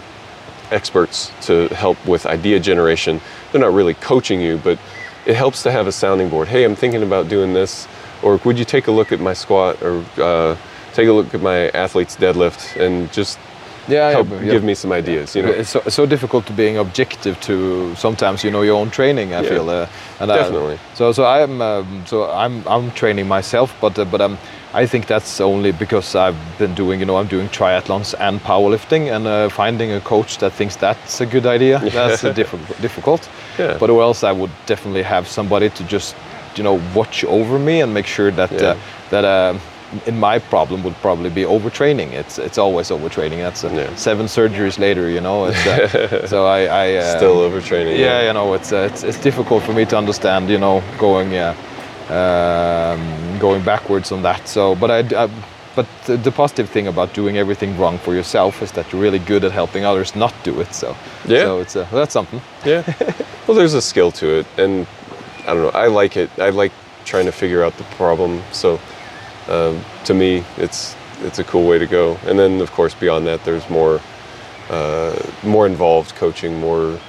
experts to help with idea generation. They're not really coaching you, but it helps to have a sounding board. Hey, I'm thinking about doing this, or would you take a look at my squat, or uh, take a look at my athlete's deadlift, and just Yeah, help yeah, but- yeah. give me some ideas. You know, It's so, so difficult to being objective to sometimes you know your own training. I feel, uh, and I- Definitely. so so I'm um, so I'm I'm training myself, but uh, but I'm. um, I think that's only because I've been doing you know I'm doing triathlons and powerlifting, and uh, finding a coach that thinks that's a good idea that's uh, difficult. difficult. Yeah. But or else I would definitely have somebody to just you know watch over me and make sure that Yeah. uh, that. Um, in my problem would probably be overtraining. It's it's always overtraining. That's uh, Yeah. seven surgeries later, you know. It's, uh, so I, I uh, Still overtraining. Yeah, you know, it's, uh, it's it's difficult for me to understand, you know, going uh, um, going backwards on that. So, but I, I but the, positive thing about doing everything wrong for yourself is that you're really good at helping others not do it. So Yeah. so it's uh, that's something. Yeah. well, there's a skill to it, and I don't know. I like it. I like trying to figure out the problem. So, um, to me, it's it's a cool way to go. And then, of course, beyond that, there's more uh, more involved coaching. More.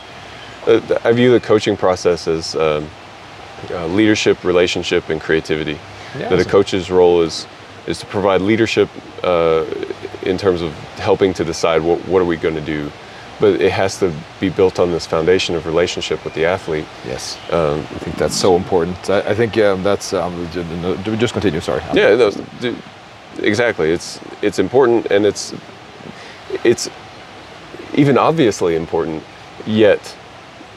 Uh, I view the coaching process as um, uh, leadership, relationship, and creativity. Yeah, that a coach's role is is to provide leadership uh, in terms of helping to decide what, what are we going to do but it has to be built on this foundation of relationship with the athlete Yes, um, I think that's so important. I, I think yeah, that's um, do we just continue. Sorry. Um, yeah no, exactly it's it's important and it's it's even obviously important yet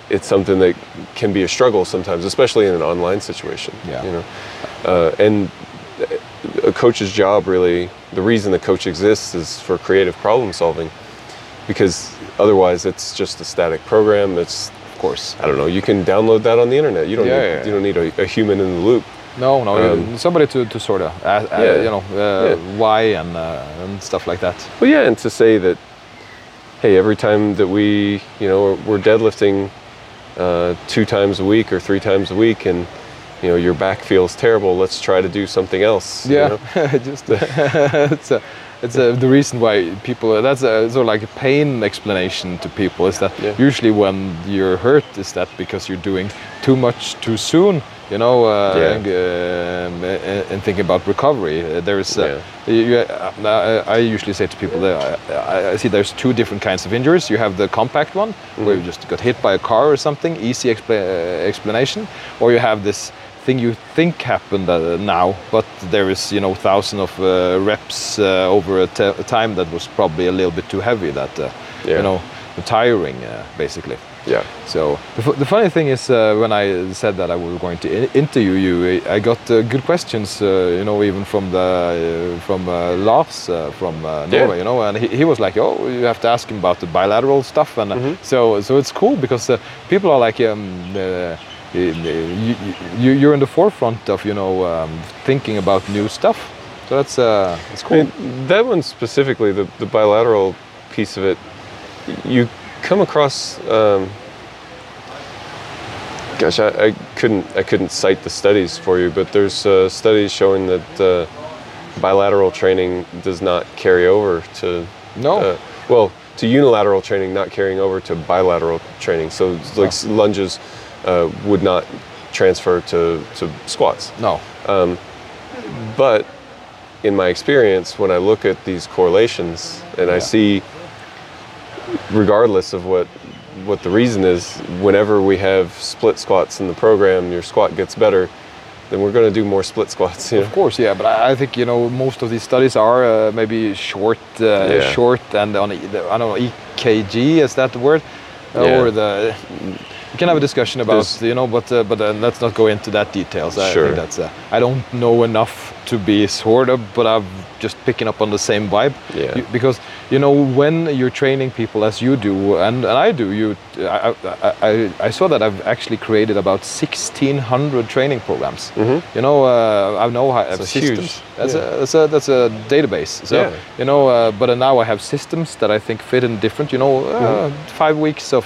it's something that can be a struggle sometimes especially in an online situation Yeah. you know uh, and a coach's job really the reason the coach exists is for creative problem solving because otherwise it's just a static program it's of course. I don't know. You can download that on the internet. You don't Yeah, need, yeah, you don't need a, a human in the loop. No, no, Um, somebody to, to sort of, uh, Yeah. you know, uh, why and uh, and stuff like that. Well, yeah, and to say that, hey, every time that we, you know, we're, we're deadlifting uh, two times a week or three times a week, and you know your back feels terrible. Let's try to do something else. you Yeah, know? just it's a, it's a, the reason why people. That's a sort of like a pain explanation to people is that Yeah. usually when you're hurt is that because you're doing too much too soon. You know, uh, Yeah. and, um, and- thinking about recovery, uh, there is. Uh, Yeah. you, uh, I I usually say to people that I, I see there's two different kinds of injuries. You have the compact one, where you just got hit by a car or something, easy expla- uh, explanation, or you have this thing you think happened uh, now, but there is you know thousand of uh, reps uh, over a, time that was probably a little bit too heavy that uh, you know tiring uh, basically. Yeah. So the, the funny thing is, uh, when I said that I was going to in- interview you, I got uh, good questions. Uh, you know, even from the uh, from uh, Lars uh, from uh, Norway. Yeah. You know, and he, he was like, "Oh, you have to ask him about the bilateral stuff." And uh, Mhm. so so it's cool because uh, people are like, um, uh, you, you, you're in the forefront of you know um, thinking about new stuff. So that's uh, it's I cool. mean, that one specifically, the, the bilateral piece of it, you come across. Um, gosh, I, I couldn't I couldn't cite the studies for you, but there's uh, studies showing that uh, bilateral training does not carry over to No. uh, well to unilateral training, not carrying over to bilateral training. So like Oh. lunges uh, would not transfer to, to squats. no. But in my experience, when I look at these correlations and I see, regardless of what what the reason is, whenever we have split squats in the program, your squat gets better, then we're going to do more split squats. You know? Of course, yeah, but I I think you know most of these studies are uh, maybe short, uh, Yeah. short, and on I don't know EKG is that the word, Uh, Yeah. or the can have a discussion about There's- you know, but uh, but uh, let's not go into that details. I Sure. think that's uh, I don't know enough to be sort of, but I'm just picking up on the same vibe. Yeah. You- because you know when you're training people as you do, and, and I do, you I, I, I, I saw that I've actually created about 1,600 training programs. You know, uh, I know how I have That's systems. That's, yeah. a, that's a that's a database. So Yeah. you know, uh, but uh, now I have systems that I think fit in different. You know, uh, Mm-hmm. five weeks of.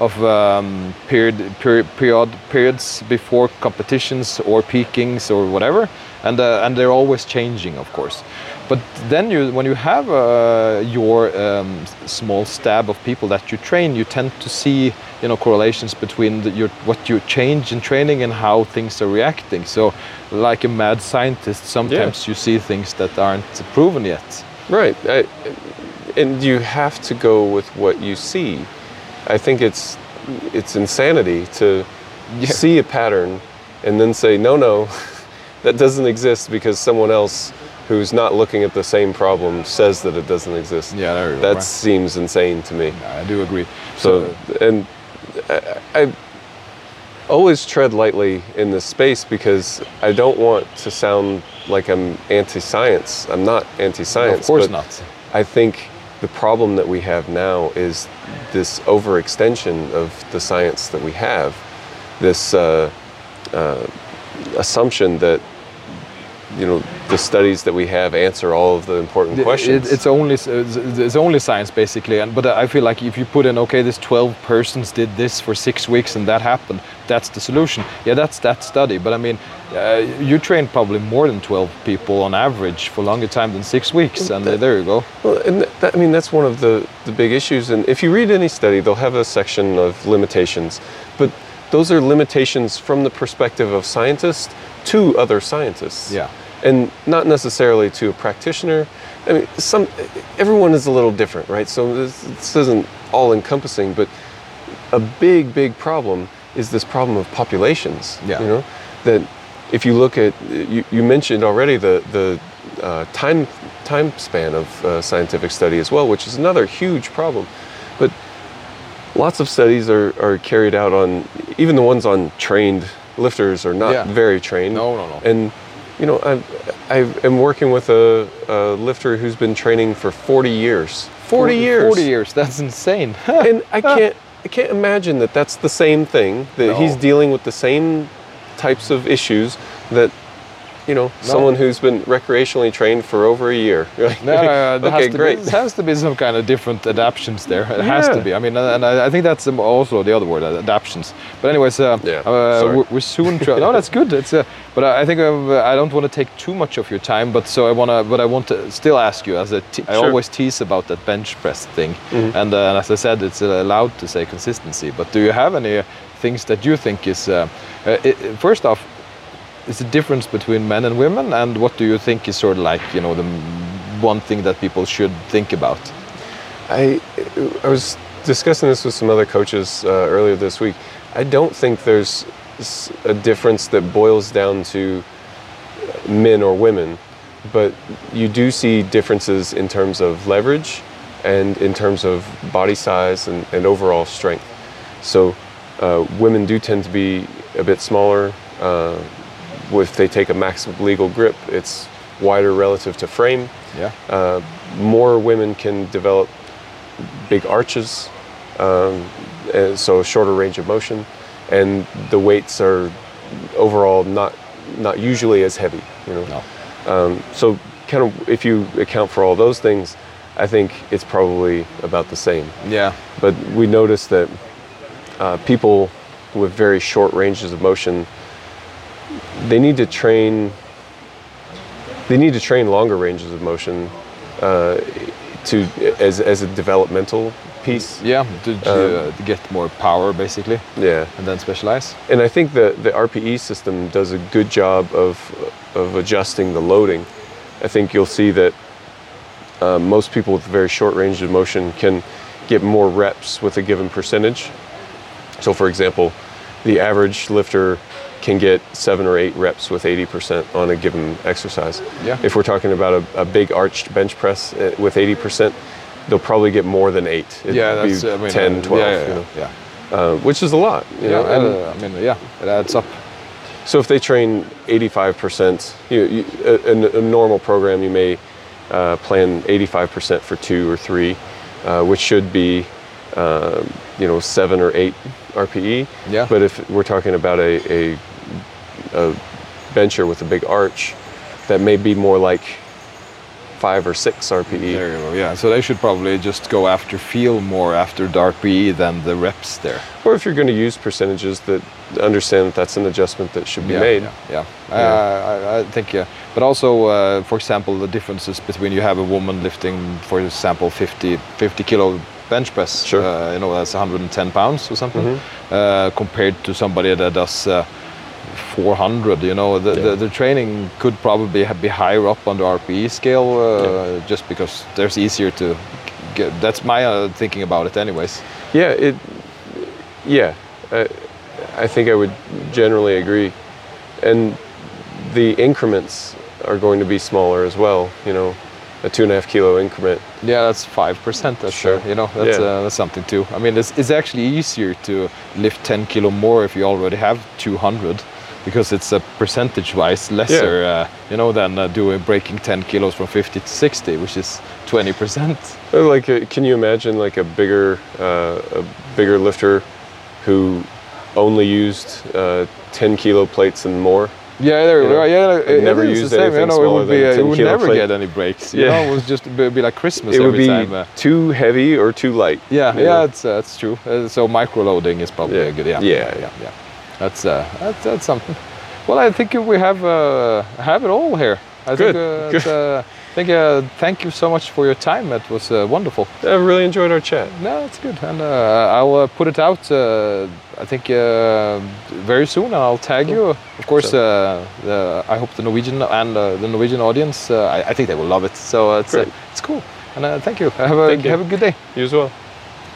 Of um, period, period, period periods before competitions or peakings or whatever, and uh, and they're always changing, of course. But then you, when you have uh, your um, small stab of people that you train, you tend to see, you know, correlations between the, your, what you change in training and how things are reacting. So, like a mad scientist, sometimes you see things that aren't proven yet. Right. I, and you have to go with what you see. I think it's it's insanity to Yeah. see a pattern and then say no no that doesn't exist because someone else who's not looking at the same problem says that it doesn't exist. Yeah, there That right. seems insane to me. I do agree. So, and I, I always tread lightly in this space because I don't want to sound like I'm anti-science. I'm not anti-science. of course not. I think the problem that we have now is this overextension of the science that we have, this uh, uh, assumption that you know the studies that we have answer all of the important It- questions. It, it's only it's, it's only science basically, and but I feel like if you put in okay, this 12 persons did this for six weeks and that happened, that's the solution. Yeah, that's that study. But I mean, uh, you train probably more than 12 people on average for longer time than six weeks, and uh, there you go. Well, and that, I mean that's one of the, the big issues. And if you read any study, they'll have a section of limitations, but those are limitations from the perspective of scientists to other scientists. Yeah. And not necessarily to a practitioner. I mean, some everyone is a little different, right? So this, this isn't all encompassing, but a big, big problem is this problem of populations. Yeah. You know, that if you look at you, you mentioned already the the uh, time time span of uh, scientific study as well, which is another huge problem. But lots of studies are, are carried out on even the ones on trained lifters are not Yeah. very trained. No, no, no. And you know, I I am working with a, a lifter who's been training for 40 years. 40 years. 40 years. That's insane. and I can't I can't imagine that that's the same thing that he's dealing with the same types of issues that you know someone who's been recreationally trained for over a year. Right? No, there okay, has to great. Be, there has to be some kind of different adaptions there. It has to be. I mean, and I, I think that's um, also the other word, adaptions. But anyways, uh, Yeah, uh, we're, we're soon. No, that's good. It's uh, but I I think uh, I don't want to take too much of your time. But so I want to, but I want to still ask you as a. Te- I Sure. Mm-hmm. always tease about that bench press thing, and, uh, and as I said, it's uh, allowed to say consistency. But do you have any uh, things that you think is uh, uh, it, first off? Is the difference between men and women and what do you think is sort of like you know the one thing that people should think about I I was discussing this with some other coaches uh, earlier this week. I don't think there's a difference that boils down to men or women, but you do see differences in terms of leverage and in terms of body size and, and overall strength. So uh, women do tend to be a bit smaller. Uh, if they take a max legal grip, it's wider relative to frame. Yeah. Uh, more women can develop big arches, um, and so shorter range of motion, and the weights are overall not not usually as heavy. You know, No. um, so kind of if you account for all those things, I think it's probably about the same. Yeah. But we noticed that uh, people with very short ranges of motion, they need to train. They need to train longer ranges of motion uh, to as as a developmental piece. Yeah. To, uh, to get more power, basically, Yeah, and then specialize. and I think the the RPE system does a good job of of adjusting the loading. I think you'll see that uh, most people with very short range of motion can get more reps with a given percentage. So, for example, the average lifter can get seven or eight reps with 80% on a given exercise. Yeah. If we're talking about a, a big arched bench press uh, with 80%, they'll probably get more than eight. It'd yeah, be that's I mean, 10, uh, 12, yeah, yeah, you know, yeah. uh, which is a lot. You Yeah, know, and- uh, I mean, yeah, it adds up. so if they train 85%, you, you, a, a- normal program, you may uh, plan 85% for two or three, uh, which should be, you know, seven or eight RPE. Yeah. But if we're talking about a, a, a bencher with a big arch, that may be more like five or six RPE. There you go. Yeah, so they should probably just go after feel more after the RPE than the reps there. Or if you're going to use percentages, that understand that that's an adjustment that should be yeah, made. Yeah, yeah. Uh, I, I think yeah, but also, uh, for example, the differences between you have a woman lifting, for example, 50, 50 kilo bench press. Sure. Uh, you know, that's 110 pounds or something, Mm-hmm. uh, compared to somebody that does. Uh, 400 you know the, the, Yeah. the training could probably be higher up on the rpe scale uh, just because there's easier to get that's my uh, thinking about it anyways Yeah, it. Yeah, I, I think I would generally agree, and the increments are going to be smaller as well. You know, a two and a half kilo increment. Yeah, that's five percent. That's Sure. uh, you know that's Yeah. uh, that's something too. I mean, it's, it's actually easier to lift ten kilo more if you already have two hundred, because it's a percentage wise lesser, uh, you know, than uh, doing breaking ten kilos from fifty to sixty, which is twenty percent. Like, uh can you imagine like a bigger, uh, a bigger lifter who only used uh, ten kilo plates and more? Yeah, there, You know, yeah, yeah. It, never used the same. You know, it would be, it would never plate. get any breaks. You Yeah. know, it was just be, be like Christmas It would be time. Uh, too heavy or too light. yeah, yeah, know? it's uh, that's true. Uh, so micro loading is probably Yeah. a good. Yeah, Yeah. yeah, yeah. That's uh, that's, that's something. Well, I think we have uh, have it all here. I Good, think. Uh, it's, good. uh, I think. Uh, thank you so much for your time. It was uh, wonderful. I've really enjoyed our chat. No, it's good, and uh, I'll uh, put it out. Uh, I think uh, very soon, and I'll tag you. Of course, uh, the, I hope the Norwegian and uh, the Norwegian audience. Uh, I, I think they will love it. So uh, it's uh, it's cool. And uh, thank you. Have a Thank you. have a good day. You as well.